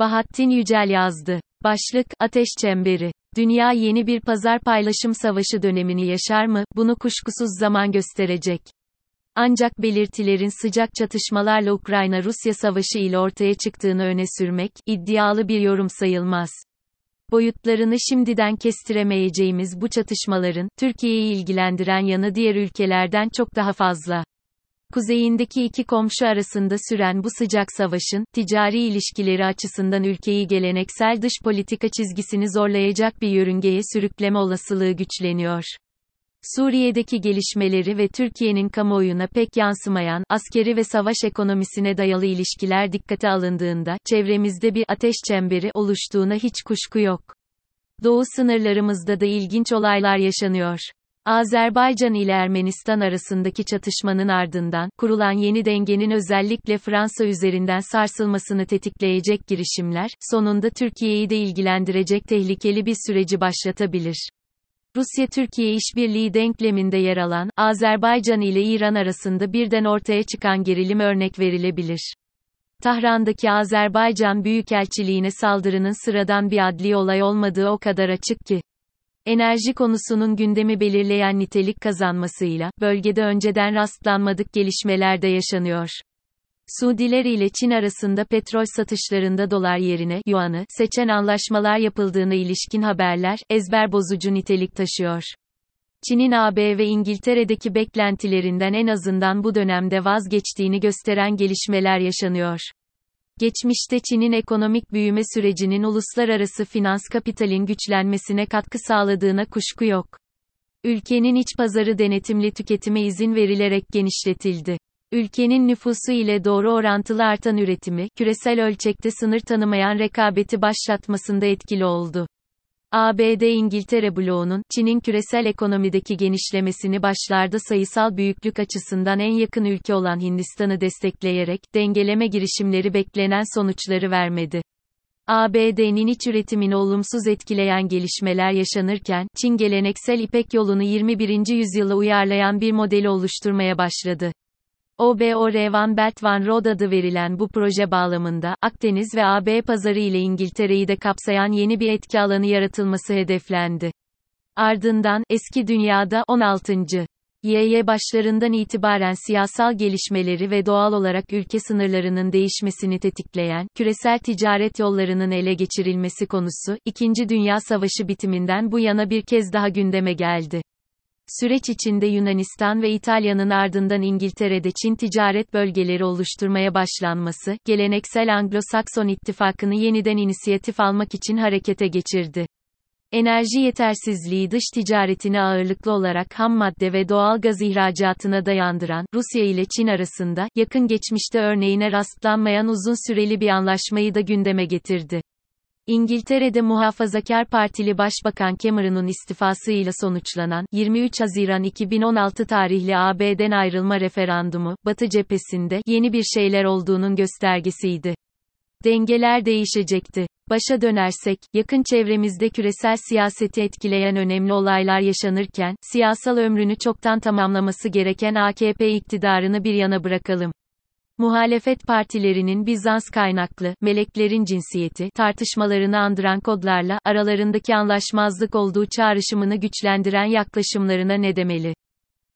Bahattin Yücel yazdı. Başlık, Ateş Çemberi. Dünya yeni bir pazar paylaşım savaşı dönemini yaşar mı? Bunu kuşkusuz zaman gösterecek. Ancak belirtilerin sıcak çatışmalarla Ukrayna-Rusya savaşı ile ortaya çıktığını öne sürmek, iddialı bir yorum sayılmaz. Boyutlarını şimdiden kestiremeyeceğimiz bu çatışmaların, Türkiye'yi ilgilendiren yanı diğer ülkelerden çok daha fazla. Kuzeyindeki iki komşu arasında süren bu sıcak savaşın, ticari ilişkileri açısından ülkeyi geleneksel dış politika çizgisini zorlayacak bir yörüngeye sürükleme olasılığı güçleniyor. Suriye'deki gelişmeleri ve Türkiye'nin kamuoyuna pek yansımayan, askeri ve savaş ekonomisine dayalı ilişkiler dikkate alındığında, çevremizde bir ateş çemberi oluştuğuna hiç kuşku yok. Doğu sınırlarımızda da ilginç olaylar yaşanıyor. Azerbaycan ile Ermenistan arasındaki çatışmanın ardından, kurulan yeni dengenin özellikle Fransa üzerinden sarsılmasını tetikleyecek girişimler, sonunda Türkiye'yi de ilgilendirecek tehlikeli bir süreci başlatabilir. Rusya-Türkiye işbirliği denkleminde yer alan, Azerbaycan ile İran arasında birden ortaya çıkan gerilim örnek verilebilir. Tahran'daki Azerbaycan Büyükelçiliğine saldırının sıradan bir adli olay olmadığı o kadar açık ki. Enerji konusunun gündemi belirleyen nitelik kazanmasıyla, bölgede önceden rastlanmadık gelişmeler de yaşanıyor. Suudiler ile Çin arasında petrol satışlarında dolar yerine yuanı seçen anlaşmalar yapıldığına ilişkin haberler ezber bozucu nitelik taşıyor. Çin'in AB ve İngiltere'deki beklentilerinden en azından bu dönemde vazgeçtiğini gösteren gelişmeler yaşanıyor. Geçmişte Çin'in ekonomik büyüme sürecinin uluslararası finans kapitalin güçlenmesine katkı sağladığına kuşku yok. Ülkenin iç pazarı denetimli tüketime izin verilerek genişletildi. Ülkenin nüfusu ile doğru orantılı artan üretimi, küresel ölçekte sınır tanımayan rekabeti başlatmasında etkili oldu. ABD-İngiltere bloğunun, Çin'in küresel ekonomideki genişlemesini başlarda sayısal büyüklük açısından en yakın ülke olan Hindistan'ı destekleyerek, dengeleme girişimleri beklenen sonuçları vermedi. ABD'nin iç üretimini olumsuz etkileyen gelişmeler yaşanırken, Çin geleneksel İpek yolunu 21. yüzyıla uyarlayan bir modeli oluşturmaya başladı. OBOR Van Belt Van Road adı verilen bu proje bağlamında, Akdeniz ve AB pazarı ile İngiltere'yi de kapsayan yeni bir etki alanı yaratılması hedeflendi. Ardından, eski dünyada 16. YY başlarından itibaren siyasal gelişmeleri ve doğal olarak ülke sınırlarının değişmesini tetikleyen, küresel ticaret yollarının ele geçirilmesi konusu, İkinci Dünya Savaşı bitiminden bu yana bir kez daha gündeme geldi. Süreç içinde Yunanistan ve İtalya'nın ardından İngiltere'de Çin ticaret bölgeleri oluşturmaya başlanması, geleneksel Anglo-Sakson ittifakını yeniden inisiyatif almak için harekete geçirdi. Enerji yetersizliği dış ticaretini ağırlıklı olarak ham madde ve doğal gaz ihracatına dayandıran, Rusya ile Çin arasında, yakın geçmişte örneğine rastlanmayan uzun süreli bir anlaşmayı da gündeme getirdi. İngiltere'de Muhafazakar Partili Başbakan Cameron'un istifasıyla sonuçlanan 23 Haziran 2016 tarihli AB'den ayrılma referandumu, Batı cephesinde yeni bir şeyler olduğunun göstergesiydi. Dengeler değişecekti. Başa dönersek, yakın çevremizde küresel siyaseti etkileyen önemli olaylar yaşanırken, siyasal ömrünü çoktan tamamlaması gereken AKP iktidarını bir yana bırakalım. Muhalefet partilerinin Bizans kaynaklı, meleklerin cinsiyeti, tartışmalarını andıran kodlarla, aralarındaki anlaşmazlık olduğu çağrışımını güçlendiren yaklaşımlarına ne demeli?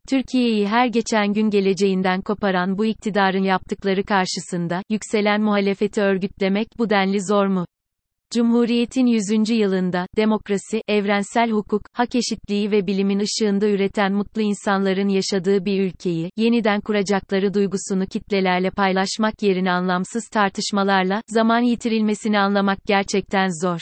Türkiye'yi her geçen gün geleceğinden koparan bu iktidarın yaptıkları karşısında, yükselen muhalefeti örgütlemek bu denli zor mu? Cumhuriyetin 100. yılında, demokrasi, evrensel hukuk, hak eşitliği ve bilimin ışığında üreten mutlu insanların yaşadığı bir ülkeyi, yeniden kuracakları duygusunu kitlelerle paylaşmak yerine anlamsız tartışmalarla, zaman yitirilmesini anlamak gerçekten zor.